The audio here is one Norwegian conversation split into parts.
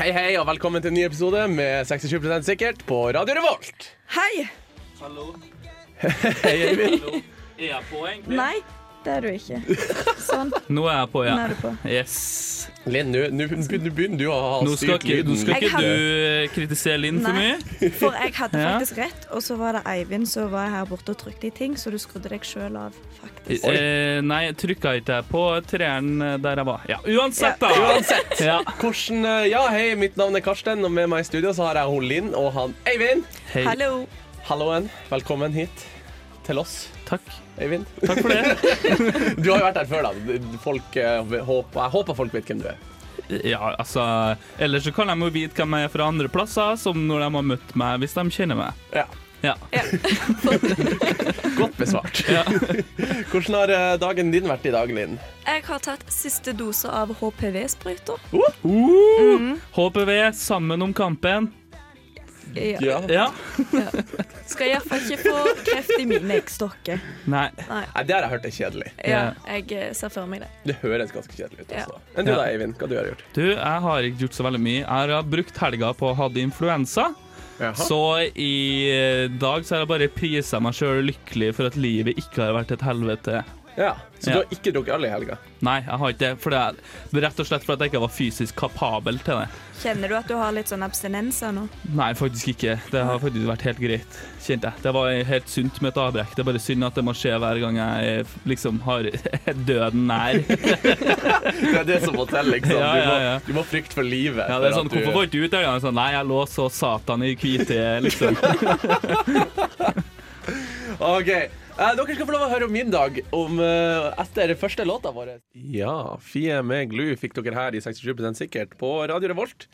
Hei, hei, og velkommen til en ny episode med 67% sikkert på Radio Revolt. Hei. Hallo. Hei, Eivind. Er jeg på, egentlig? Nei, det er du ikke. Sånn. Nå er jeg på, ja. Nå er du på. Yes. Linn, nå begynner du å ha Nå skal styrt ikke, nå skal Jeg ikke du kritisere Linn for Nei. mye. For jeg hadde Ja. faktisk rett, og så var det Eivind som var her borte og trykte i ting, så du skrudde deg sjøl av, faktisk. Eh, nei, jeg trykka ikke jeg på treeren der jeg var. Ja, Uansett, da! Uansett. Ja. Hvordan, eh, ja, hei, mitt navn er Karsten, og med meg i studio så har jeg hun Linn og han Eivind. Hei. Hallo. Halloen, velkommen hit til oss, Takk. Eivind. Takk for det. Du har jo vært her før, da. Folk, eh, håper, jeg håper folk vet hvem du er. Ja, altså Ellers så kan de jo vite hvem jeg er fra andre plasser, som når de har møtt meg, hvis de kjenner meg. Ja, Ja. Godt besvart. ja. Hvordan har eh, dagen din vært i dag, Linn? Jeg har tatt siste dose av HPV-sprøyter. Uh, HPV sammen om kampen. Ja. Ja. Ja. Skal iallfall ikke få kreft i mine eggstokker. Nei. Nei. Nei, det har jeg hørt er kjedelig. Ja, jeg eh, ser for meg det. Det høres ganske kjedelig ut. Ja. Altså. Enn du Ja. da, Eivind? Hva du har gjort? Du, jeg har ikke gjort så veldig mye. Jeg har brukt helga på å ha influensa. Så i dag så har jeg bare prisa meg sjøl lykkelig for at livet ikke har vært et helvete. Ja. Så Ja. du har ikke drukket øl i helga? Nei, jeg har ikke det. For det er rett og slett fordi jeg ikke var fysisk kapabel til det. Kjenner du at du har litt sånn abstinenser nå? Nei, faktisk ikke. Det har faktisk vært helt greit, kjente jeg. Det var helt sunt med et avbrekk. Det er bare synd at det må skje hver gang jeg liksom har døden nær. Det er det som må til, liksom. Ja, ja, ja. Du, må, du må frykte for livet. Ja, det er sånn, Hvorfor var ikke du ut det? Sånn, Nei, jeg lå så satan i hvite, liksom. OK. Eh, dere skal få lov å høre om min dag om, eh, etter første låta vår. Ja, Fie med Glu fikk dere her i 67% sikkert på Radio Revolt.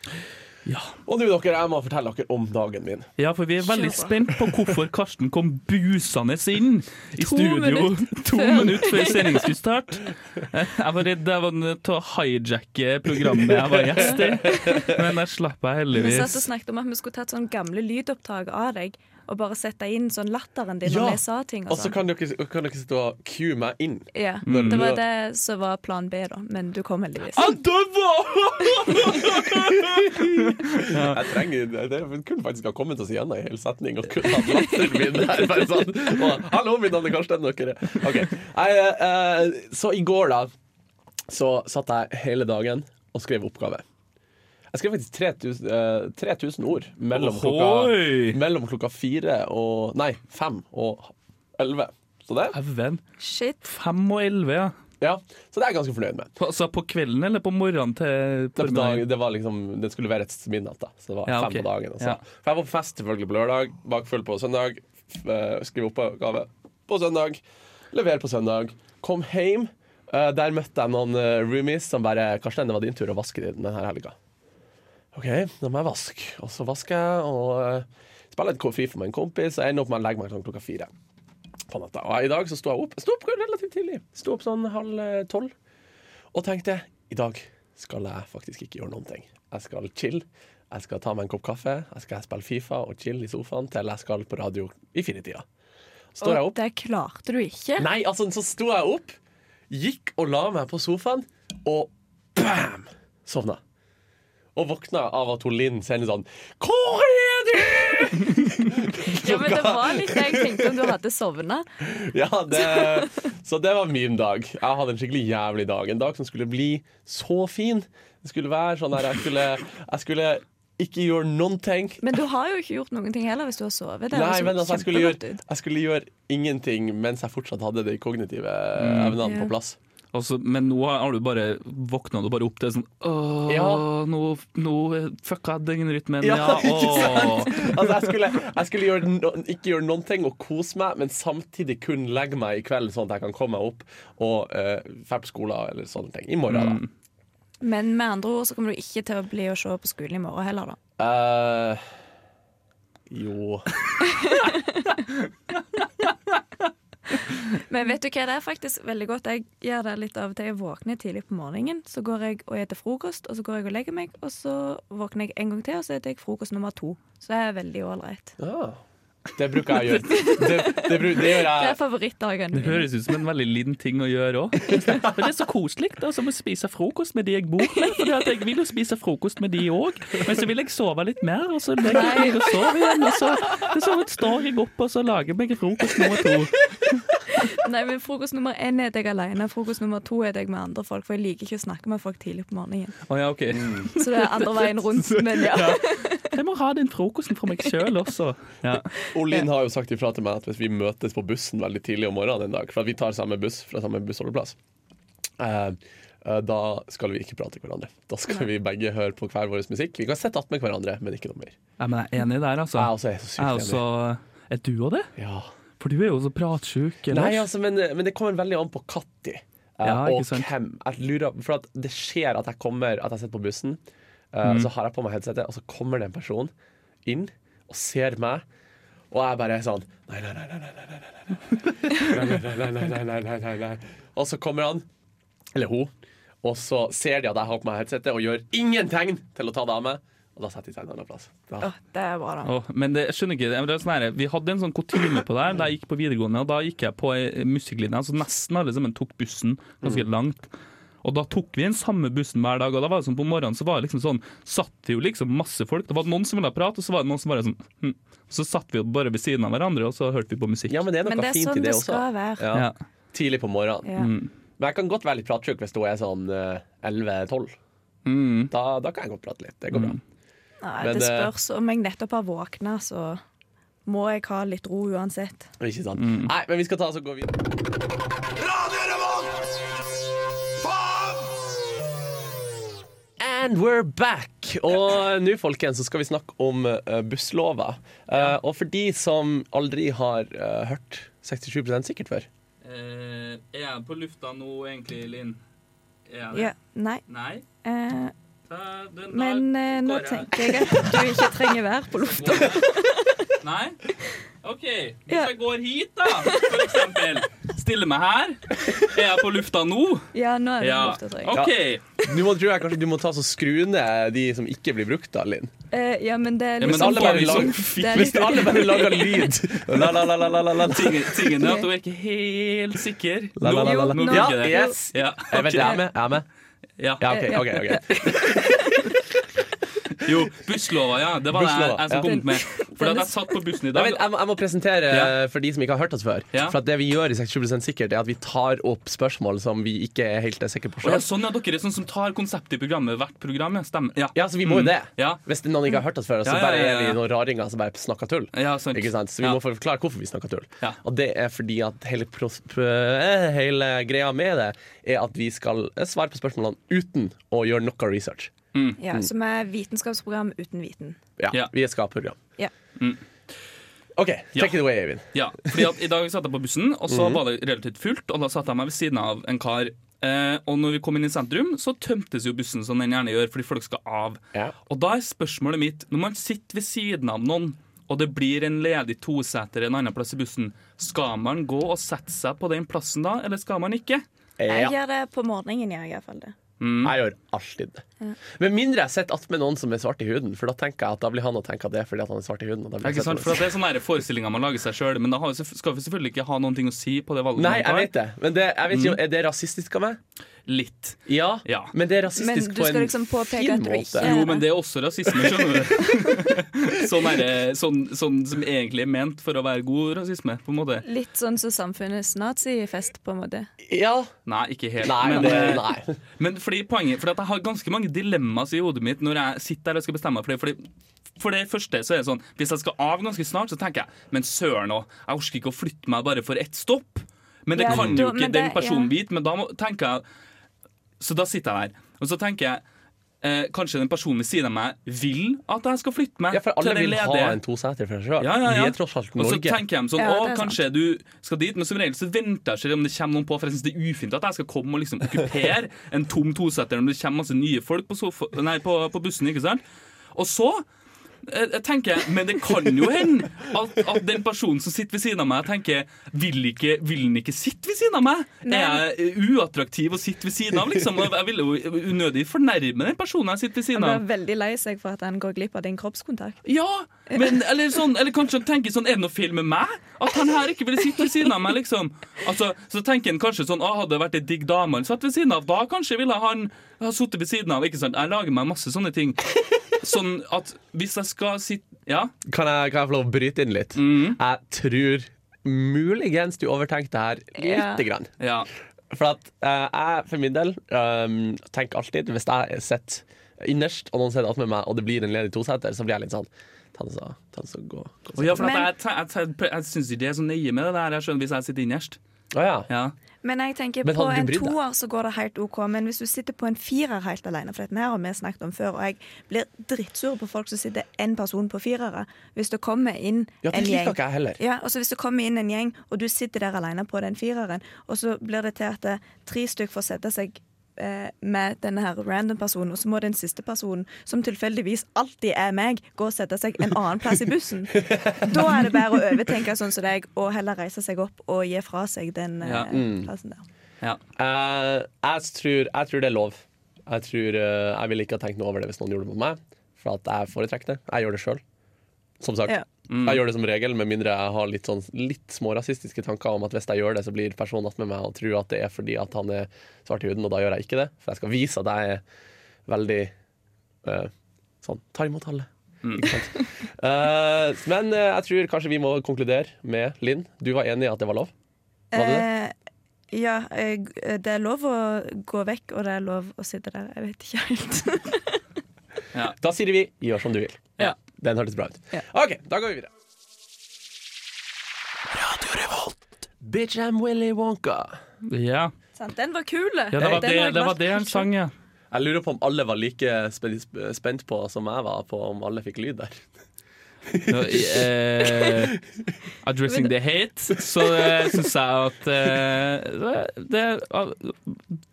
Ja. Og nå, dere, jeg må fortelle dere om dagen min. Ja, for vi er veldig Kjør spent på hvorfor Karsten kom busende inn i To studio minutter to minutter før sending skulle starte. Jeg var redd jeg var nødt til å hijacke programmet jeg var gjest i, men der slapp jeg Vi satt og heldigvis. snakket om at vi skulle tatt sånn gamle lydopptak av deg og bare sette inn sånn latteren din Ja, når jeg sa ting. Og så sånn. kan dere, kan dere sitte og cue meg inn. Ja, Mm. Det var det som var plan B, da. Men du kom heldigvis. Jeg døde! Jeg trenger, det kunne faktisk ha kommet oss igjennom en hel setning og kunne hatt latteren min der. Bare sånn. Og, Hallo, mitt navn er Karsten. Dere. Okay. Jeg, uh, så i går, da, så satt jeg hele dagen og skrev oppgave. Jeg skrev faktisk 3000, eh, 3000 ord mellom klokka, Ohoi! mellom klokka fire og Nei, fem og elleve. Så det. Shit. Fem og elleve, ja. ja, så det er jeg ganske fornøyd med. På, altså på kvelden eller på morgenen til Det, formiddag? det, var liksom, det skulle være et midnatt, da. Så det var Ja, fem ok. på dagen. Altså. Ja. For jeg var på fest selvfølgelig på lørdag, bakfull på søndag. f- eh, Skrive oppgave på søndag. Levere på søndag. Kom hjem. Eh, Der møtte jeg noen eh, roomies som bare 'Karsten, det var din tur å vaske denne helga'. OK, da må jeg vaske. Og så vasker jeg og uh, spiller et koffi for meg en kompis. Jeg ender opp med å legge meg sånn klokka fire på natta. Og i dag så sto jeg opp. Jeg sto opp relativt tidlig. Sto opp sånn halv eh, tolv. Og tenkte i dag skal jeg faktisk ikke gjøre noen ting. Jeg skal chill. Jeg skal ta meg en kopp kaffe. Jeg skal spille Fifa og chill i sofaen til jeg skal på radio i firetida. Står jeg Og opp? det klarte du ikke. Nei, altså, så sto jeg opp, gikk og la meg på sofaen, og bam! Sovna. Og våkna av at hun Linn sender sånn Hvor er du?! Ja, men Det var litt det jeg tenkte om du hadde sovna. Ja, det, så det var min dag. Jeg hadde en skikkelig jævlig dag. En dag som skulle bli så fin. Det skulle være sånn der jeg skulle, jeg skulle ikke gjøre noen ting. Men du har jo ikke gjort noen ting heller hvis du har sovet. Det Nei, høres men altså, jeg skulle, gjøre, jeg skulle gjøre ingenting mens jeg fortsatt hadde de kognitive evnene yeah. på plass. Altså, men nå har du bare våkna du bare opp til sånn Åh, Ja. nå, nå fucka jeg døgnrytmen. Ja, Ja, ikke sant? Altså, jeg skulle, jeg skulle gjøre no, ikke gjøre noen ting og kose meg, men samtidig kun legge meg i kveld, sånn at jeg kan komme meg opp og uh, dra på skolen eller sånne ting. I morgen, da. Men med andre ord så kommer du ikke til å bli å se på skolen i morgen heller, da. Uh, jo Men vet du hva, det er faktisk veldig godt. Jeg gjør det litt av og til. Jeg våkner tidlig på morgenen, så går jeg og spiser frokost, og så går jeg og legger meg, og så våkner jeg en gang til, og så spiser jeg frokost nummer to. Så det er veldig ålreit. ah, Det bruker jeg å gjøre. Det, det, bru- det gjør Det er favorittdagen min. Det høres ut som en veldig liten ting å gjøre òg. Det er så koselig da, som å spise frokost med de jeg bor med. For jeg vil jo spise frokost med de òg. Men så vil jeg sove litt mer, og så legger jeg meg og sover igjen. Og så, så står jeg opp og så lager jeg meg frokost nummer to. Nei, men Frokost nummer én er jeg alene. Frokost nummer to er jeg med andre folk, for jeg liker ikke å snakke med folk tidlig på morgenen. Å ja, OK. Så det er andre veien rundt. Men ja. Jeg må ha den frokosten for meg sjøl også. Ja. Olin har jo sagt ifra til meg at hvis vi møtes på bussen veldig tidlig om morgenen en dag, for at vi tar samme buss fra samme bussholdeplass, eh, eh, da skal vi ikke prate med hverandre. Da skal vi begge høre på hver vår musikk. Vi kan sette attmed hverandre, men ikke noe mer. ja, men jeg er enig der, altså. Jeg også er så sykt Jeg er enig. Er du òg det? Ja. For du er jo så pratsjuk. Nei, altså, men, men det kommer veldig an på når. Uh, Ja, og hvem. Jeg lurer, for at det skjer at jeg kommer At jeg sitter på bussen, uh, Mm. så har jeg på meg headsetet, og så kommer det en person inn og ser meg, og jeg bare er sånn nei, nei, nei, nei, nei, nei. Og så kommer han, eller hun, og så ser de at jeg har på meg headsetet, og gjør ingen tegn til å ta det av meg, og da setter de seg en annen plass. Da. Åh, det er bra, da. Åh, men det, jeg skjønner ikke, det er sånn her, Vi hadde en sånn kutyme på det her da jeg gikk på videregående. og Da gikk jeg på musikklinja, musikklinje. Altså nesten alle sammen tok bussen ganske langt. Og da tok vi den samme bussen hver dag. Og da var det sånn på morgenen så var det liksom sånn Satt det jo liksom masse folk. Det var noen som ville prate, og så var det noen som bare sånn hm. Så satt vi jo bare ved siden av hverandre, og så hørte vi på musikk. Ja, men det er noe Men det er fint sånn i det det også. skal være. Ja. Ja. Tidlig på morgenen. Ja. Mm. Men jeg kan godt være litt pratsjuk hvis hun er sånn eh, 11-12. Mm. Da, da kan jeg godt prate litt. Det går bra. Nei, Men det det- spørs om jeg nettopp har våkna, så må jeg ha litt ro uansett. Ikke sant? Mm. Nei, men vi skal ta oss og gå videre. Radio Revolt! Faen! And we're back! Og nå, folkens, så skal vi snakke om uh, busslova. Eh, og for de som aldri har uh, hørt 67 sikkert før er jeg på lufta nå, egentlig, Linn? Er Ja, nei. Nei? Eh, Da, den, men eh, nå jeg. tenker jeg at du ikke trenger være på lufta. Nei? OK. Hvis Ja. jeg går hit, da, for eksempel. Stiller meg her. Er jeg på lufta nå? Ja, nå er det Ja. på lufta, tror jeg. OK. Nå må, tror jeg kanskje du må ta så skru ned de som ikke blir brukt, da, Linn. Uh, ja, men det er Ja, men liksom alle bare det lager- er Hvis alle bare lager lyd la, la, la, la, la, la, la. Tingen, tingen er at du er ikke helt sikker. La, la, la, la, la. Nå, nå Ja, yes. Ja, Jeg vet, jeg er med. Jeg er med. Ja. Ja, OK. ok, ok Jo, busslova, ja. Det var det jeg, jeg som kom med. For at jeg satt på bussen i dag dag. vet, jeg, må, jeg må presentere Ja. for de som ikke har hørt oss før. Ja. For at det vi gjør i 67% sikkert, er at vi tar opp spørsmål som vi ikke er helt sikre på selv. ja, sånn, ja, dere er sånn som tar konseptet i programmet hvert program. Ja, stemmer. Ja. Ja, så vi må jo det. Ja. Hvis noen ikke har hørt oss før, så bare er vi noen raringer som bare snakker tull. Ikke sant? Så vi må forklare hvorfor vi snakker tull. Ja. Og det er fordi at hele, eh, hele greia med det er at vi skal svare på spørsmålene uten å gjøre noe research. Ja, som er vitenskapsprogram uten viten. Ja, Ja. Vi er skaperprogram. Ja. OK, Ja. take it away, Eivind. Ja, fordi at I dag satt jeg på bussen, og Mhm. så var det relativt fullt. Og da satt jeg meg ved siden av en kar. Eh, og når vi kom inn i sentrum, så tømtes jo bussen som den gjerne gjør, fordi folk skal av. Ja. Og da er spørsmålet mitt, når man sitter ved siden av noen, og det blir en ledig toseter en annen plass i bussen, skal man gå og sette seg på den plassen da, eller skal man ikke? Jeg gjør det på morgenen, jeg, i hvert fall det. Mm. Jeg gjør alltid det. Med mindre jeg sitter attmed noen som er svart i huden, for da tenker jeg at da blir han å tenke at det er fordi at han er svart i huden. Og da blir Ikke sant? For Det er sånne forestillinger man lager seg sjøl, men da skal vi selvfølgelig ikke ha noen ting å si på det valget. Nei, jeg vet det. Men det, jeg vet ikke, er det rasistisk av meg? Litt. Ja, Ja. men det er rasistisk på en liksom fin måte. er Jo, men det er også rasisme, skjønner du. sånn, er det, sånn, sånn som egentlig er ment for å være god rasisme, på en måte. Litt sånn som samfunnets nazifest, på en måte. Ja. Nei, ikke helt. Nei, men, det, nei. men fordi poenget For at jeg har ganske mange dilemmaer i hodet mitt når jeg sitter der og skal bestemme meg. Fordi, fordi for det første så er det sånn Hvis jeg skal av ganske snart, så tenker jeg Men søren òg, jeg orker ikke å flytte meg bare for ett stopp. Men det Ja, kan jo ikke det, den personen ja. vite. Men da må, tenker jeg Så da sitter jeg der, og så tenker jeg eh, kanskje den personen ved siden av meg vil at jeg skal flytte meg Ja, for alle vil ha en toseter for seg sjøl. Ja, ja, ja. Vi er tross alt Og så Norge. tenker de sånn Ja, Å, kanskje sant. du skal dit, men som regel så venter jeg ikke om det kommer noen på. For jeg synes det er ufint at jeg skal komme og liksom okkupere en tom toseter når det kommer masse nye folk på, sofa, nei, på, på bussen. ikke sant? Og så jeg tenker, Men det kan jo hende at, at den personen som sitter ved siden av meg, tenker Vil ikke, vil den ikke sitte ved siden av meg? Nei. Er jeg uattraktiv å sitte ved siden av? liksom? Jeg vil jo unødig fornærme den personen jeg sitter ved siden av. Han blir veldig lei seg for at han går glipp av din kroppskontakt. Ja, men, eller, sånn, eller kanskje han tenker sånn Er det noe feil med meg? At han her ikke ville sitte ved siden av meg, liksom. Altså, så tenker han kanskje sånn hadde det vært ei digg dame han satt ved siden av, da kanskje ville han ha sittet ved siden av. Ikke sant? Jeg lager meg masse sånne ting. Sånn at hvis jeg skal sitte Ja? Kan jeg, kan jeg få lov å bryte inn litt? Mm. Jeg tror muligens du overtenkte her her Ja. grann. Ja. For at uh, jeg for min del um, tenker alltid Hvis jeg sitter innerst, og noen sitter attmed meg, og det blir en ledig toseter, så blir jeg litt sånn Ta det så, ta det så gå. gå Og ja, for at jeg, jeg, jeg, jeg syns ikke det er så nøye med det der. Jeg skjønner hvis jeg sitter innerst. Å ja. Ja. Men jeg tenker Men på en toer så går det helt OK. Men hvis du sitter på en firer helt alene, for dette her har vi snakket om før, og jeg blir drittsur på folk som sitter én person på firere. Hvis det kommer inn Ja, det en liker gjeng ikke jeg heller. ja, så Hvis det kommer inn en gjeng, og du sitter der alene på den fireren, og så blir det til at tre stykker får sette seg med denne her random personen, og så må den siste personen, som tilfeldigvis alltid er meg, gå og sette seg en annen plass i bussen. Da er det bare å overtenke sånn som deg, og heller reise seg opp og gi fra seg den ja. Ja. plassen der. ja. Uh, jeg, tror, jeg tror det er lov. Jeg tror uh, Jeg ville ikke ha tenkt noe over det hvis noen gjorde det mot meg. For at jeg foretrekker det. Jeg gjør det sjøl. Som sagt. Ja. Jeg gjør det som regel, med mindre jeg har litt, sånn, litt smårasistiske tanker om at hvis jeg gjør det, så blir personen attmed meg og tror at det er fordi at han er svart i huden, og da gjør jeg ikke det. For jeg skal vise at jeg er veldig uh, sånn tar imot alle. Mm. Eh, men uh, jeg tror kanskje vi må konkludere med Linn. Du var enig i at det var lov? Var det det? Eh, ja, det er lov å gå vekk, og det er lov å sitte der. Jeg vet ikke helt. Da sier vi 'gjør som du vil'. Ja. Den hørtes bra ut. Ja. OK, da går vi videre. Radio Revolt. Bitch, I'm Willy Wonka. ja. Sant? Den var kul. ja det, var det, det var det han sang, ja. Jeg lurer på om alle var like spent på som jeg var på om alle fikk lyd der. Nå, eh, addressing the hate, så uh, syns jeg at eh, det, ah,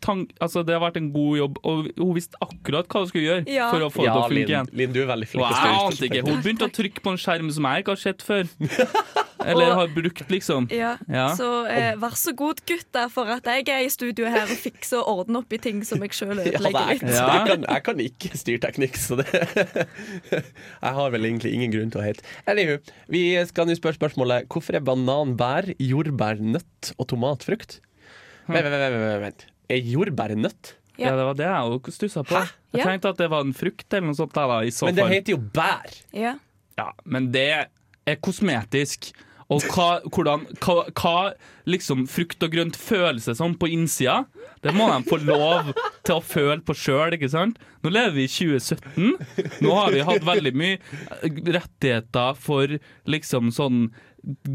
tank, altså, det har vært en god jobb, og hun visste akkurat hva hun skulle gjøre Ja. for å få det til å funke igjen. Linn, du er veldig flink. wow, til å ante ikke. Hun begynte å trykke på en skjerm som jeg ikke har sett før. Eller har brukt, liksom. Ja, Ja. Så eh, vær så god, gutter, for at jeg er i studio her og fikser og ordner opp i ting som jeg sjøl ødelegger litt. Ja. jeg, kan, jeg kan ikke styrteknikk, så det Jeg har vel egentlig ingen grunn til å hate. Anywho, vi skal nå spørre spørsmålet Hvorfor er banan bær, jordbær nøtt og tomat frukt? Vent, vent, vent, vent, vent. Er jordbær nøtt? Ja. Ja, det var det jeg òg stussa på. Jeg Ja. tenkte at det var en frukt eller noe sånt. Da, da, i så Men det heter jo bær. Ja. Ja, men det er kosmetisk. Og hva, hvordan, hva, hva liksom frukt og grønt føles seg som på innsida, det må de få lov til å føle på sjøl, ikke sant? Nå lever vi i 2017. Nå har vi hatt veldig mye rettigheter for liksom sånn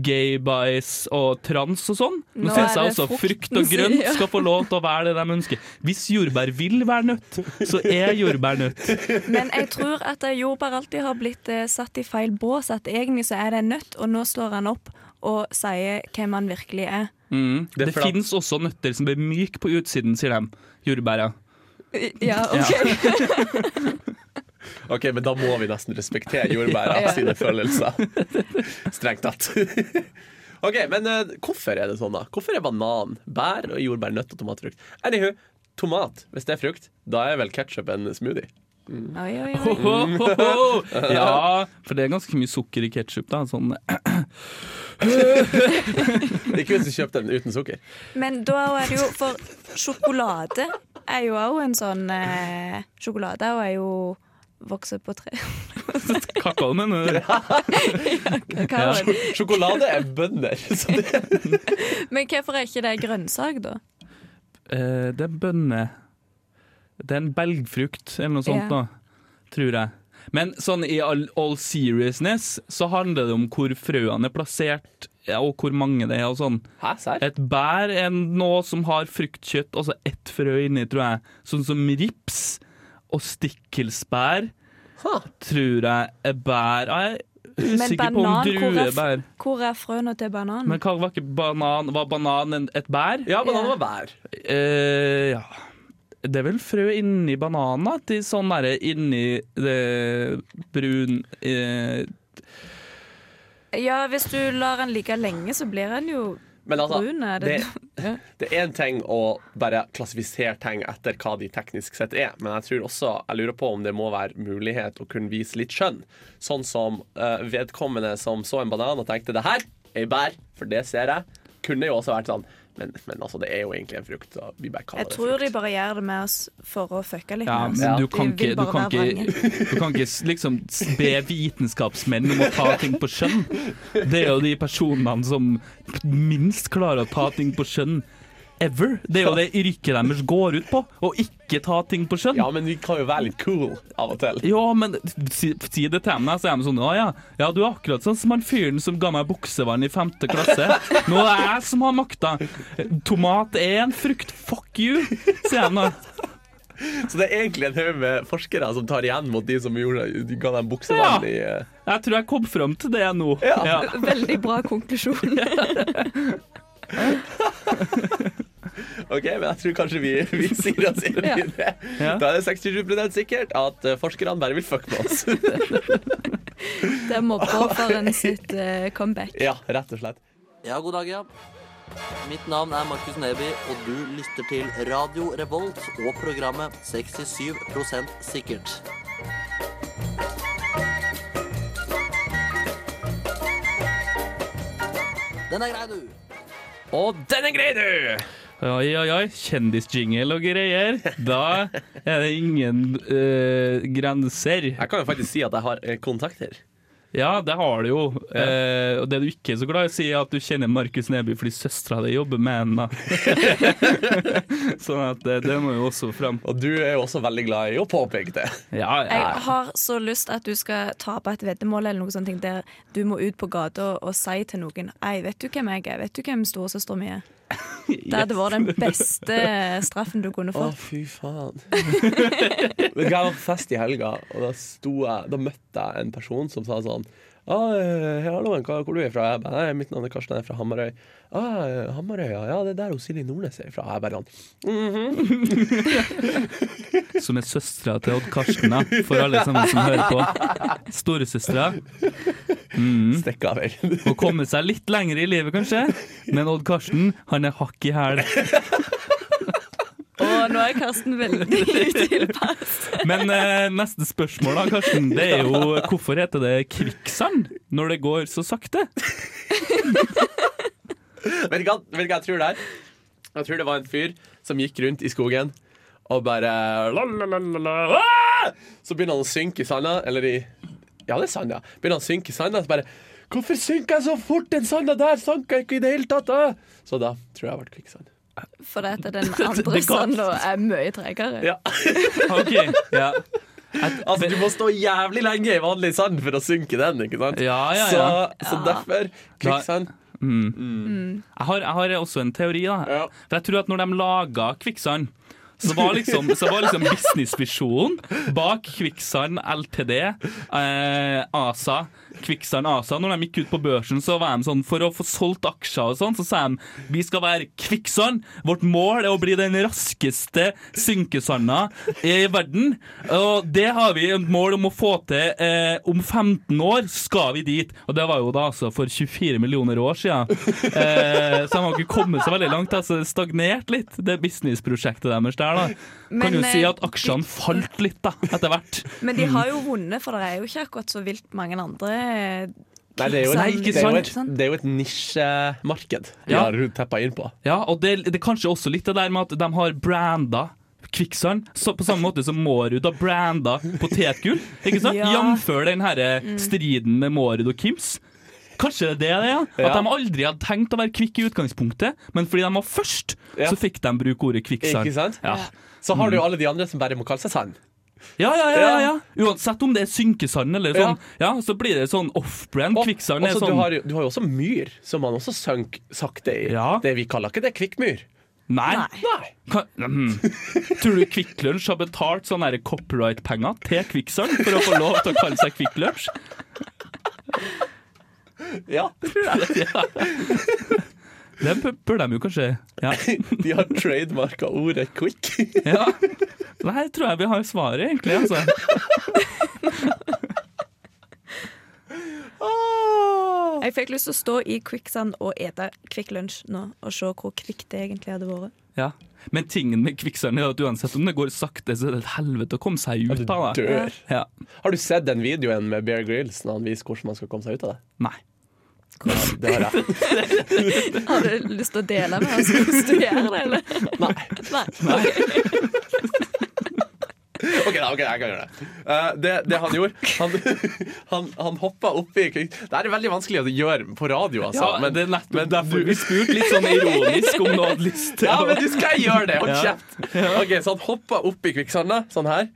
gay bias og trans og sånn. Nå Nå syns jeg også frukt og grønt ja. skal få lov til å være det de ønsker. Hvis jordbær vil være nøtt, så er jordbær nøtt. Men jeg tror at jordbær alltid har blitt eh, satt i feil bås. At egentlig så er det en nøtt, og nå står han opp og sier hvem han virkelig er. Mm. Det Det, fins også nøtter som blir myke på utsiden, sier de. Jordbæra. Ja, ok. Ok, men da må vi nesten respektere jordbæra Ja. sine følelser. Strengt tatt. Ok, men uh, hvorfor er det sånn, da? Hvorfor er banan, bær, og jordbær, nøtt og tomatfrukt? Anywho, tomat, hvis det er frukt, da er vel ketsjup en smoothie? Oi, oi, oi. ho, ho, ho. Ja, for det er ganske mye sukker i ketsjup. Sånn. Ikke hvis du kjøper den uten sukker. Men da er det jo For sjokolade er jo òg en sånn eh, Sjokolade er jo vokser på tre. Kakao, mener du? Ja. Sjokolade er bønner. Så det, Men hvorfor er ikke det grønnsak, da? Eh, det er bønner Det er en belgfrukt eller noe sånt, Ja. da, tror jeg. Men sånn i all, all seriousness så handler det om hvor frøene er plassert, ja, og hvor mange det er. og sånn. Hæ, sær? Et bær er noe som har fruktkjøtt, altså ett frø inni, tror jeg. Sånn som rips. Og stikkelsbær Ha. tror jeg er bær. Jeg er Men usikker på om banan, hvor er er, frøene til banan? Men hva var ikke banan? Var banan et bær? Ja, banan var bær. Uh, ja. Det er vel frø inni bananen? da, Til sånn derre inni det brun eh, Ja, hvis du lar den ligge lenge, så blir den jo Men altså. Er det, ja. Det er en ting å bare klassifisere ting etter hva de teknisk sett er, men jeg tror også, jeg lurer på om det må være mulighet å kunne vise litt skjønn. Sånn som uh, vedkommende som så en banan og tenkte det her er ei bær, for det ser jeg, kunne jo også vært sånn. Men, men altså, det er jo egentlig en frukt. Så vi bare kaller Jeg det tror de bare gjør det med oss for å fucke litt Ja, men du kan ikke, du kan ikke, du kan ikke liksom be vitenskapsmenn om å ta ting på skjønn. Det er jo de personene som minst klarer å ta ting på skjønn ever. Det er jo det yrket deres går ut på, å ikke ta ting på skjønn. Ja, men vi kan jo være litt cool av og til. Ja, men si, si det til meg, så er de sånn Å ja, ja, du er akkurat sånn som han fyren som ga meg buksevann i femte klasse. Nå er det jeg som har makta. Tomat er en frukt. Fuck you, sier de da. Så det er egentlig en haug med forskere som tar igjen mot de som gjorde, de ga dem buksevann Ja. i ja. Jeg tror jeg kom fram til det nå. Ja. Veldig bra konklusjon. OK, men jeg tror kanskje vi, vi sier oss inn i det. Da er det 67 sikkert at eh, forskerne bare vil fucke med oss. Det for en sitt eh, comeback. ja, rett og slett. Ja, god dag, ja. Mitt navn er Markus Neby, og du lytter til Radio Revolt og programmet 67 sikkert. Den er grei, du. Og den er grei, du! Oi, oi, oi. Kjendisjingle og greier. Da er det ingen uh, grenser. Jeg kan jo faktisk si at jeg har eh, kontakter. Ja, det har du jo. Eh, og det du ikke er så glad i å si, er at du kjenner Markus Neby fordi søstera di jobber med henne. sånn at det, det må jo også fram. Og du er jo også veldig glad i å påpeke det. Ja, ja. Jeg har så lyst at du skal tape et veddemål eller noe sånt der du må ut på gata og, og si til noen Ei, vet du hvem jeg er? Vet du hvem storesøstera mi er? Det hadde vært den beste straffen du kunne fått. Å, fy faen. Jeg var på fest i helga, og da, jeg, da møtte jeg en person som sa sånn ah, eh, hallo, hvor du er fra? Jeg bare, mitt navn er Karsten, jeg er fra Hamarøy. Ah, eh, Hamarøy, ja. ja, det er der hun Silje Nordnes er fra. Jeg bare sånn Som er søstera til Odd Karsten, da, for alle sammen som hører på. Storesøstera. Stikk av veien. Må komme seg litt lenger i livet, kanskje. Men Odd Karsten, han er hakk i hæl. Nå er Karsten veldig utilpass. Men eh, neste spørsmål, da, Karsten, det er jo hvorfor heter det kvikksand når det går så sakte? Vet du hva hva jeg tror det er? Jeg tror det var en fyr som gikk rundt i skogen og bare la, la, la, la, la, ah! Så begynner han å synke i sanda, eller i Ja, det er sand, ja. Begynner han å synke i sanda, så bare Hvorfor synker jeg så fort? Den sanda der sank jeg ikke i det hele tatt! Da? Så da tror jeg jeg ble kvikksand. For det er den andre sanda er mye tregere. Ja. OK. Ja, Altså, du må stå jævlig lenge i vanlig sand for å synke den, ikke sant? ja, ja. Så, ja. så derfor kvikksand. Jeg, har, jeg har også en teori. da Ja. For jeg tror at når de laga Kvikksand så var liksom, var liksom businessvisjonen bak Kvikksand, LTD, eh, ASA Kvikksand ASA, når de gikk ut på børsen, så var de sånn For å få solgt aksjer og sånn, så sa de vi skal være Kvikksand. Vårt mål er å bli den raskeste synkesanda i verden. Og det har vi et mål om å få til. Eh, om 15 år skal vi dit. Og det var jo da altså for 24 millioner år siden. Eh, så de har ikke kommet så veldig langt. Altså, det stagnert litt, det businessprosjektet deres der. Da Kan Men, jo si eh, at aksjene falt litt da, etter hvert. Men de har jo vunnet, for det er jo ikke akkurat så vilt mange andre Nei, det er jo, Nei, det er jo et, det er jo et nisjemarked de Ja. har teppa inn på. Ja, og det, det er kanskje også litt det der med at de har branda Kvikksand, så på samme måte som Mårud har branda potetgull. Ikke sant? Ja. Jamfør den herre striden med Mårud og Kims. Kanskje det er det, ja? At Ja. de aldri hadde tenkt å være kvikk i utgangspunktet, men fordi de var først, Ja. så fikk de bruke ordet kvikksand. Ikke sant? Ja. Så har du jo alle de andre som bare må kalle seg sand. Ja, ja, ja, ja, ja. Uansett om det er synkesand eller sånn, ja. så blir det sånn off-brand. Kvikksand er sånn du, har, jo- du har jo også myr, som man også sank sakte i. Ja. Det Vi kaller ikke det kvikkmyr. Nei. Nei. Kan, hmm. Tror du Kvikk Lunsj har betalt sånne copyright-penger til Kvikksand for å få lov til å kalle seg Kvikk Lunsj? Ja, det tror jeg. Ja. Det bør- de jo kanskje Ja. De har trademarka ordet quick. ja. Det her tror jeg vi har svaret, egentlig. Altså. Ah. Jeg fikk lyst til å stå i Quicksand og ete Kvikk Lunsj nå, og se hvor kvikt det egentlig hadde vært. Ja. Men tingen med kvikksølv er at uansett om det går sakte, så er det et helvete å komme seg ut av det. dør. Ja. Har du sett den videoen med Bear Grylls når han viser hvordan man skal komme seg ut av det? Nei. Ja, det har jeg. Har du lyst til å dele med oss hvordan du gjør det, eller? Nei. Nei. OK, da, ok, jeg kan gjøre det. Eh, det, det han gjorde Han, han, han hoppa oppi. Det er veldig vanskelig å gjøre på radio, altså. Men, det er nettopp men derfor du- vi spurte litt sånn ironisk om du hadde lyst til Ja, men du skal gjøre det! Hold Ja. kjeft. Ok, Så han hoppa oppi kvikksanda, sånn her.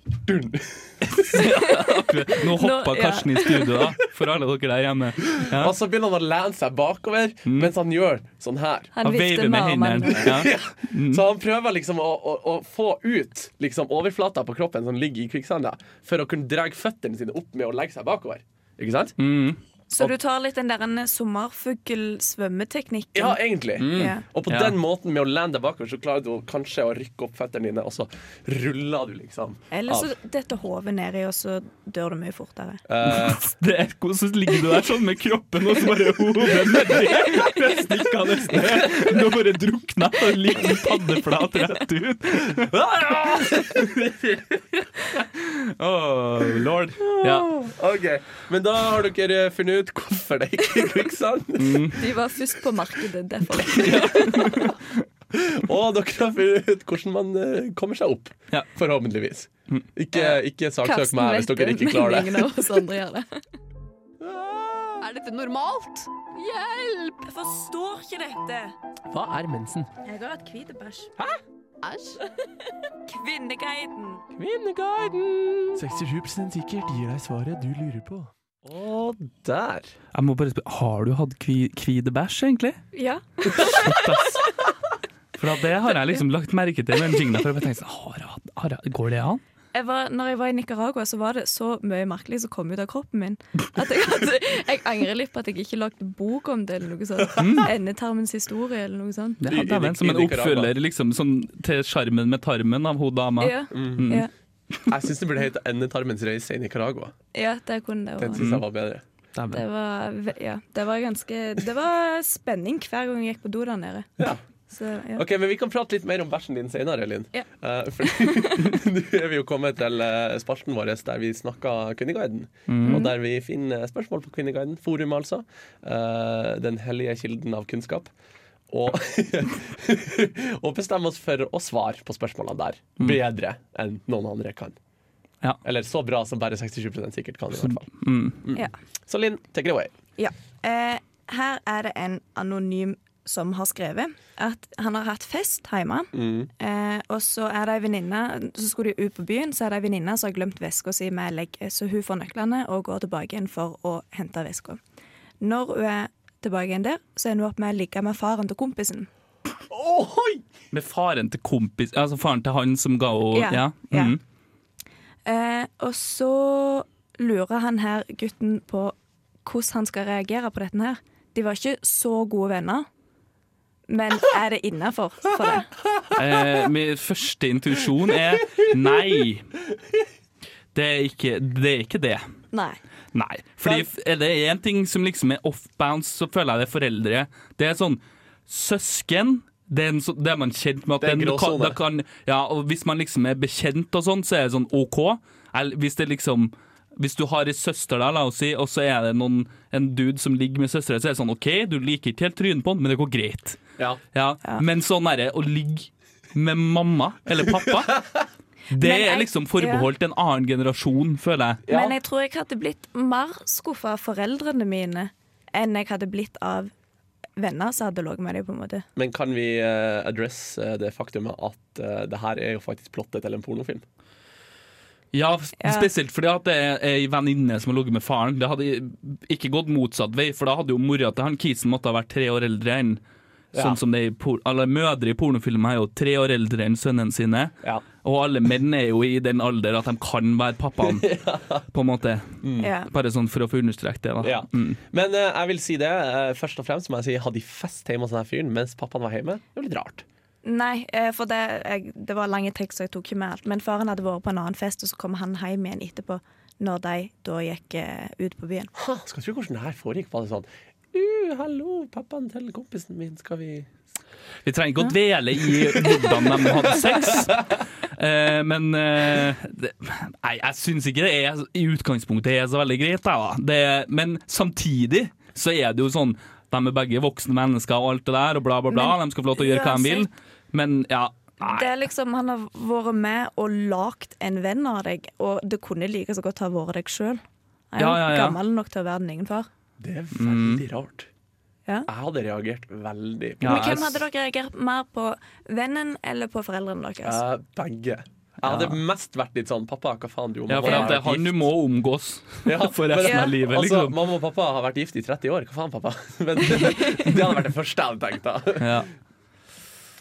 Nå hoppa ja. Karsten i studio, da, for alle dere der hjemme. Ja. Og så begynner han å lene seg bakover mens han gjør sånn her. Han Han veiver med hendene. Ja. Så han prøver liksom å, å, å få ut liksom overflata på kroppen som ligger i kvikksanda, for å kunne dra føttene sine opp med å legge seg bakover. Ikke sant? Mm. Så du tar litt den der sommerfugl-svømmeteknikken? Ja, egentlig. Ja. Og på Ja. den måten med å lande bakover, så klarer du kanskje å rykke opp føttene dine, og så ruller du liksom Eller så detter hodet nedi, og så dør du mye fortere. Uh, Det er hvordan så ligger du der sånn med kroppen og så bare hodet nedi. Det stikka nesten ned. Bare drukna og ligger paddeflat rett ut. Oh, lord. Ja. OK. Men da har dere funnet ut hvorfor det ikke er kvikksand. De var først på markedet, derfor. Og dere har funnet ut hvordan man eh, kommer seg opp. Ja. Forhåpentligvis. Ikke, ikke saksøk meg hvis dere ikke klarer det. av oss andre gjør det. Er dette normalt? Hjelp! Jeg forstår ikke dette. Hva er mensen? Jeg har hatt hvitebæsj. Æsj. Kvinneguiden. Kvinneguiden! 67 sikkert gir deg svaret du lurer på. Og der. Jeg må bare spørre, Har du hatt kvi, kvidebæsj, egentlig? Ja. Shit, ass. For det har jeg liksom lagt merke til med den jinglen. For jeg tenkte, sånn, har jeg, har jeg, Går det an? Jeg var, når jeg var i Nicaragua, så var det så mye merkelig som kom ut av kroppen min. At jeg, at jeg angrer litt på at jeg ikke lagde bok om det, eller noe sånt. Endetarmens historie, eller noe sånt. Det hadde jeg i- som en oppfølger liksom, sånn, til Sjarmen med tarmen av hun dama. Ja, Mm. ja, Jeg syns det burde hete Endetarmens reise i Nicaragua. ja det kunne det Den syns jeg var bedre. Det var, ja, det var ganske Det var spenning hver gang jeg gikk på do der nede. Ja. Så, ja. Ok, men Vi kan prate litt mer om bæsjen din senere, Linn. Ja. Uh, for Nå er vi jo kommet til eh, spalten vår der vi snakker Kvinneguiden. Og der vi finner spørsmål på Kvinneguiden. Forum, altså. Uh, den hellige kilden av kunnskap. Og, og bestemme oss for å svare på spørsmålene der bedre enn noen andre kan. Ja. Eller så bra som bare 67% sikkert kan. i hvert fall Mm. Ja. Så Linn, take it away. Ja. Uh, her er det en anonym som har skrevet at han har hatt fest hjemme. Eh, og så er det ei venninne Så skulle de ut på byen, så er det ei venninne som har glemt veska si med legg. Så hun får nøklene og går tilbake igjen for å hente veska. Når hun er tilbake igjen der, så ender hun opp med å ligge med faren til kompisen. Oh, Med faren til kompis Altså faren til han som ga henne Ja, Ja. ja. Mhm. Eh, og så lurer han her gutten på hvordan han skal reagere på dette her. De var ikke så gode venner, men er det innafor for det? Eh, min første intuisjon er nei. Det er ikke det. Er ikke det. Nei. Nei. Fordi er det én ting som liksom er off-bounce, så føler jeg det er foreldre. Det er sånn søsken. Det er, en, så- det er man kjent med at Det er kan, den da kan, ja, og Hvis man liksom er bekjent og sånn, så er det sånn OK. Eller hvis det liksom hvis du har ei søster, da, la oss si, og så er det noen, en dude som ligger med søstera, så er det sånn OK, du liker ikke helt trynet på han, men det går greit. Ja. Ja, Men sånn derre å ligge med mamma eller pappa Det jeg, er liksom forbeholdt en annen generasjon, føler jeg. Ja. Men jeg tror jeg hadde blitt mer skuffa av foreldrene mine enn jeg hadde blitt av venner som hadde ligget med dem, på en måte. Men kan vi eh, address eh, det faktumet at eh, det her er jo faktisk plottet til en pornofilm? Ja, Ja. Spesielt fordi at det er ei venninne som har ligget med faren. Det hadde ikke gått motsatt vei, for da hadde jo mora til han kisen måtte ha vært tre år eldre enn Ja. Sånn som det er i por Alle mødre i pornofilmer er jo tre år eldre enn sønnene sine. Ja. Og alle menn er jo i den alder at de kan være pappaen, på en måte. Ja. Bare sånn for å få understreket det. da Ja. mm. Men uh, jeg vil si det. uh, først og fremst må jeg si Hadde de fest hjemme hos den fyren mens pappaen var hjemme? Det var litt rart. Nei, eh, for det, jeg, det var lange tekst, så jeg tok ikke med alt. Men faren hadde vært på en annen fest, og så kom han hjem igjen etterpå, når de da gikk uh, ut på byen. Ha, skal tro hvordan det her foregikk. Var det sånn uh, 'Hallo, pappaen til kompisen min, skal vi Vi trenger ikke å dvele i hvordan de hadde sex. Eh, men eh, det, Nei, jeg syns ikke det er i utgangspunktet er så veldig greit. Da. Det, men samtidig så er det jo sånn De er begge voksne mennesker og alt det der, og bla, bla, bla. Men de skal få lov til å gjøre hva de vil. Men ja, nei. Det er liksom, Han har vært med og lagd en venn av deg, og det kunne like så godt ha vært deg sjøl. Er Ja, ja, ja. gammel nok til å være din egen far. Det er veldig rart. Ja. Jeg hadde reagert veldig på Ja, Men hvem hadde dere reagert mer på? Vennen eller på foreldrene deres? Eh, begge. Jeg hadde mest vært litt sånn Pappa, hva faen du Ja, for det er han du må omgås Ja, for resten Ja. av livet. Altså, Liksom. mamma og pappa har vært gift i 30 år. Hva faen, pappa? Men det hadde vært det første jeg hadde tenkt. da Ja.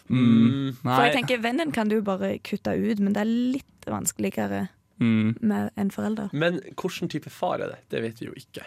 Mm. For jeg Nei. tenker Vennen kan du bare kutte ut, men det er litt vanskeligere Mm. med en forelder. Men hvilken type far er det? Det vet vi jo ikke.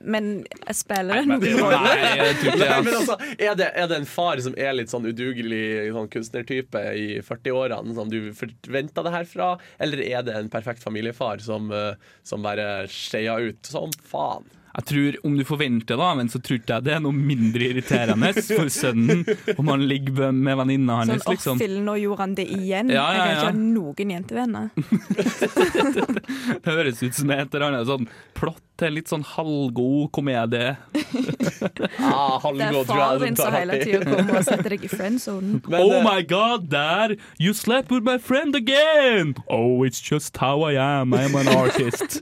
Men spiller en rolle? Jeg altså, er det, er det en far som er litt sånn udugelig sånn kunstnertype i 40-årene, som du forventa det her fra? Eller er det en perfekt familiefar som, eh, som bare skeia ut som faen? Jeg tror Om du forventer det, men så tror ikke jeg det er noe mindre irriterende for sønnen om han ligger med venninna hans. Sånn, liksom. fillen, nå gjorde han det igjen. Ja, ja, Jeg kan ikke ha noen jentevenner. Det høres ut som et eller annet sånn plott til en litt sånn halvgod komedie. Ah, Det halvgod, er faren din som hele i. tida kommer og setter deg i friendzonen. Oh eh, my god, dad! You slept with my friend again! Oh, it's just how I am. I'm an artist.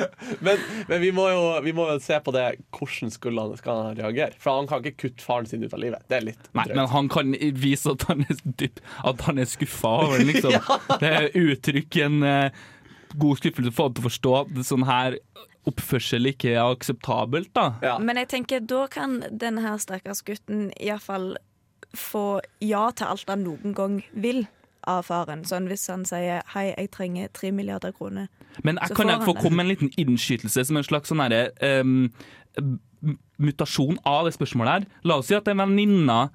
Men, men vi, må jo, vi må jo se på det. Hvordan skulle han, skal han reagere? For han kan ikke kutte faren sin ut av livet. Det er litt Nei, drøyt. men han kan vise at han er, dyp, at han er skuffa over det, liksom. Det uttrykker en eh, god skuffelse for å forstå at sånn her oppførsel ikke er akseptabelt, da. ja. Men jeg tenker, da kan denne her stakkars gutten iallfall få ja til alt han noen gang vil av faren. Sånn hvis han sier 'hei, jeg trenger tre milliarder kroner'. Men jeg Så kan får jeg få komme med en liten innskytelse som en slags sånn herre um, mutasjon av det spørsmålet her. La oss si at en venninne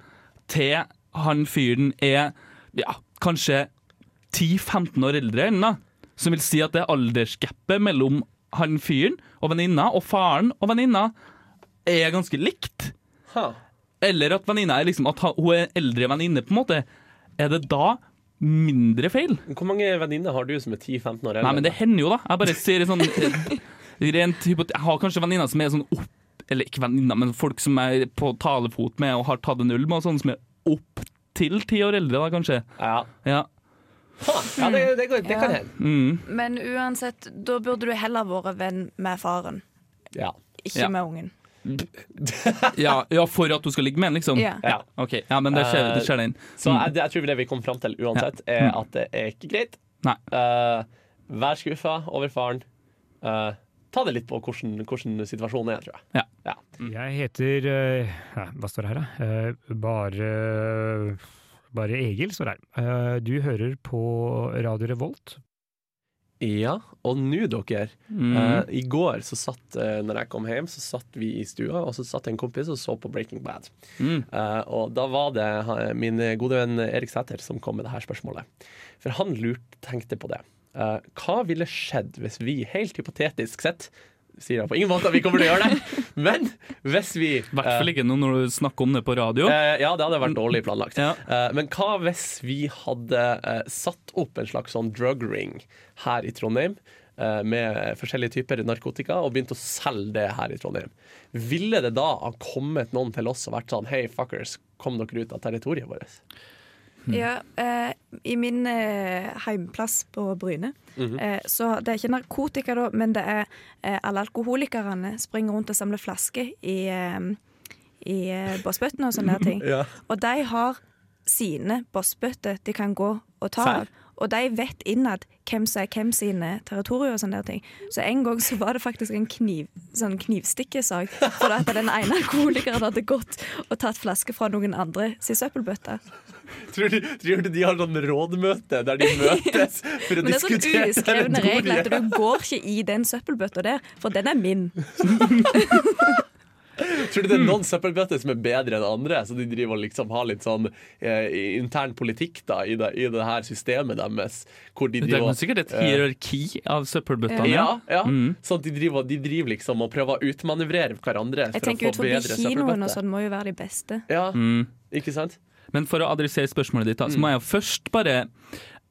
til han fyren er ja, kanskje 10-15 år eldre enn henne, Som vil si at det aldersgapet mellom han fyren og venninna, og faren og venninna, er ganske likt. Huh. Eller at venninna er liksom At hun er eldre venninne, på en måte. Er det da mindre feil? Hvor mange venninner har du som er 10-15 år eldre? Nei, men det hender jo, da. Jeg bare sier sånn eh, rent hypot- Jeg har kanskje venninner som er sånn opp Eller ikke venninner, men folk som er på talefot med og har tatt en øl med, og sånn som er opp til ti år eldre, da, kanskje. Ja, Ja. ha. ja det, det, går- det kan Ja. hende. Mm. Men uansett, da burde du heller vært venn med faren, Ja. ikke Ja. med ungen. Ja, ja, for at du skal ligge med den, liksom? Ja. ja. Ok, ja, men det skjer, det skjer den. Så Mm. jeg, det- jeg tror det vi kom fram til uansett, er at det er ikke greit. Nei. Eh, vær skuffa over faren. Uh, ta det litt på hvordan, hvordan situasjonen er, tror jeg. Jeg heter uh, ja, Hva står det her, da? Uh, bare Bare Egil står her. Eh, du hører på Radio Revolt. Ja, og nå, dere. Mm. Uh, I går, så satt, uh, når jeg kom hjem, så satt vi i stua, og så satt en kompis og så på Breaking Bad. Mm. Uh, og da var det min gode venn Erik Sæther som kom med det her spørsmålet. For han lurte, tenkte på det. Hva ville skjedd hvis vi, helt hypotetisk sett, sier jeg på ingen måte at vi kommer til å gjøre det, men hvis vi I hvert fall ikke nå når du snakker om det på radio. Eh, ja, det hadde vært dårlig planlagt. Ja. Eh, men hva hvis vi hadde eh, satt opp en slags sånn drug ring her i Trondheim? eh, Med forskjellige typer narkotika og begynt å selge det her i Trondheim. Ville det da ha kommet noen til oss og vært sånn Hei, fuckers, kom dere ut av territoriet vårt? Ja, eh, I min eh, heimplass på Bryne, eh, så det er ikke narkotika da, men det er eh, alle alkoholikerne springer rundt og samler flasker i, eh, i eh, bossbøttene og sånne ting. Ja. Og de har sine bossbøtter de kan gå og ta av. Og de vet innad hvem som er hvem sine territorier og sånne der ting. Så en gang så var det faktisk en kniv, sånn knivstikkesak. For at den ene alkoholikeren hadde gått og tatt flaske fra noen andre sin søppelbøtte. Tror du, tror du de har sånn rådmøte der de møtes for å Men det er sånn uskrevne regler at du går ikke i den søppelbøtta der, for den er min. Tror du det er noen søppelbøtter som er bedre enn andre? Så de driver og liksom har litt sånn eh, intern politikk da i det, i det her systemet deres? Hvor de Det er og- sikkert et eh, hierarki av søppelbøttene. Ja, ja. Mm. Sånn at de driver, de driver liksom og prøver å utmanøvrere hverandre Jeg for å tenker ut forbi kinoen og sånn må jo være de beste. Ja, Mm. ikke sant? Men for å adressere spørsmålet ditt, da, så Mm. må jeg jo først bare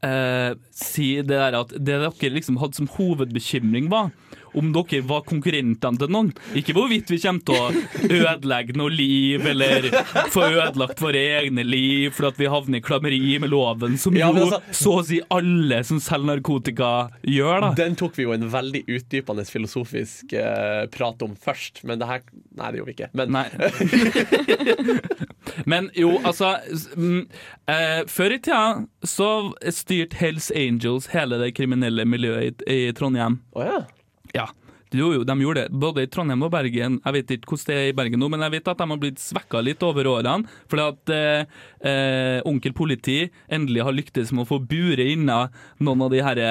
eh, si det der at det dere liksom hadde som hovedbekymring, var om dere var konkurrentene til noen. Ikke hvorvidt vi kommer til å ødelegge noe liv, eller få ødelagt våre egne liv for at vi havner i klammeri med loven, som Ja, jo men altså- så å si alle som selger narkotika gjør, da. Den tok vi jo en veldig utdypende filosofisk eh, prat om først, men det her Nei, det gjorde vi ikke. Men Nei. Men jo, altså eh, Før i tida så styrte Hells Angels hele det kriminelle miljøet i, i Trondheim. Oh, ja. Ja. Jo, jo, de gjorde det. Både i Trondheim og Bergen. Jeg vet ikke hvordan det er i Bergen nå, men jeg vet at de har blitt svekka litt over årene. Fordi at eh, eh, onkel politi endelig har lyktes med å få bure inna noen av de her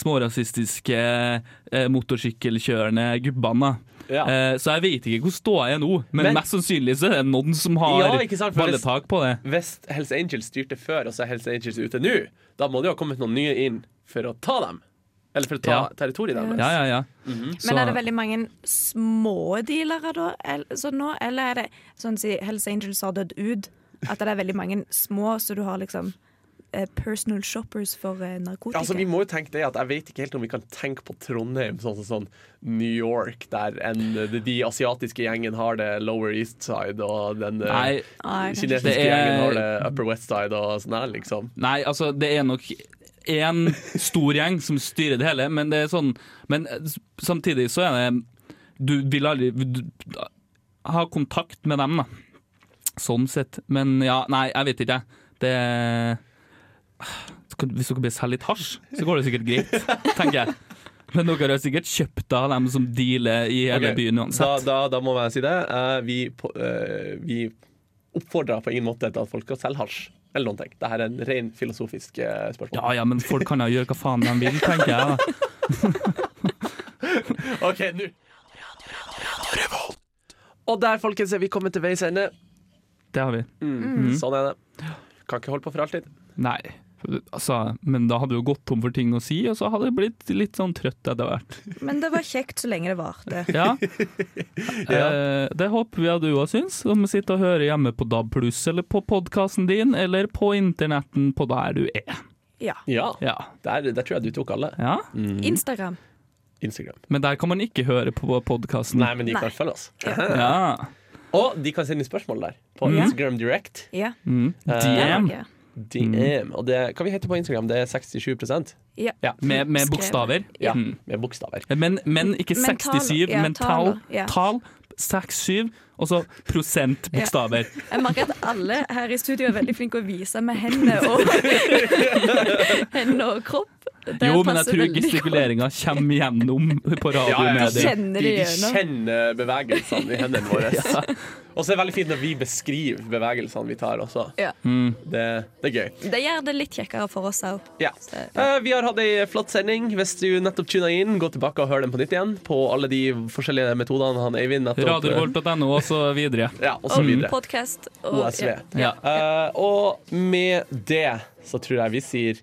smårasistiske eh, motorsykkelkjørende gubbene. Ja. Eh, så jeg vet ikke hvor ståa er nå, men, Men- mest sannsynlig så er det noen som har Ja, ikke sant, for balletak på det. Hvis Hells Angels styrte før, og så er Hells Angels ute nå, da må det jo ha kommet noen nye inn for å ta dem. Eller for å ta Ja. territoriet deres. Ja, ja, ja. Men er det veldig mange små dealere da, el- så nå, eller er det sånn å si Hells Angels har dødd ut? At det er veldig mange små, så du har liksom personal shoppers for eh, narkotika? Altså, vi må jo tenke det at Jeg vet ikke helt om vi kan tenke på Trondheim sånn som sånn New York, der en, de, de asiatiske gjengen har det Lower East Side, og den eh, Nei, kinesiske er- gjengen har det Upper West Side og sånn her, liksom. Nei, altså det er nok en stor gjeng som styrer det hele, men det er sånn Men eh, samtidig så er det Du vil aldri du, ha kontakt med dem, da. Sånn sett. Men ja, nei, jeg vet ikke, jeg. Det Hvis dere blir selge litt hasj, så går det sikkert greit, tenker jeg. Men dere har sikkert kjøpt av dem som dealer i hele okay. byen uansett. da, da må jeg si det. Eh, vi, eh, vi oppfordrer på ingen måte til at folk skal selge hasj. Eller noen ting. Dette er en ren filosofisk eh, spørsmål. Ja ja, men folk kan jo gjøre hva faen de vil, tenker jeg. da. OK, nå Og der, folkens, er vi kommet til veis ende. Det har vi. Mm. Sånn er det. Kan ikke holde på for alltid. Nei, altså, men da hadde du gått tom for ting å si, og så hadde jeg blitt litt sånn trøtt etter hvert. Men det var kjekt så lenge det varte. Ja. eh, det håper vi at du òg syns, om du sitter og hører hjemme på DAB+, eller på podkasten din, eller på internetten på der du er. Ja. Ja, Ja. der, der tror jeg du tok alle. ja. Instagram. Instagram. Men der kan man ikke høre på podkasten. Nei, men de kan Nei. følge oss. Ja. Og de kan sende spørsmål der. På Ja. Instagram Direct. Ja. Mm. Eh, DM. Ja. DM. Og det, hva vi heter på Instagram? Det er 67 Ja. Ja. Med, med bokstaver. ja, Mm. med bokstaver. Men, men ikke Men tall- 67, ja, men tall, tall. ja. Tall 6-7, og så prosentbokstaver. Ja. Jeg merker at alle her i studio er veldig flinke å vise med hendene og Hendene og kropp. Det Jo, men jeg tror gestikuleringa kommer gjennom på radiomediet. ja, ja. De, de kjenner bevegelsene i hendene våre. Og så er det veldig fint når vi beskriver bevegelsene vi tar også. Ja. Mm. Det, det er gøy. Det gjør det litt kjekkere for oss òg. Ja. Eh, vi har hatt ei flott sending. Hvis du nettopp tuna inn, gå tilbake og hør den på nytt igjen. På alle de forskjellige metodene han Eivind nettopp Radiovolt.no og så videre. Ja, og så videre. podkast. Og, OSV. ja. Ja. Eh, og med det så tror jeg vi sier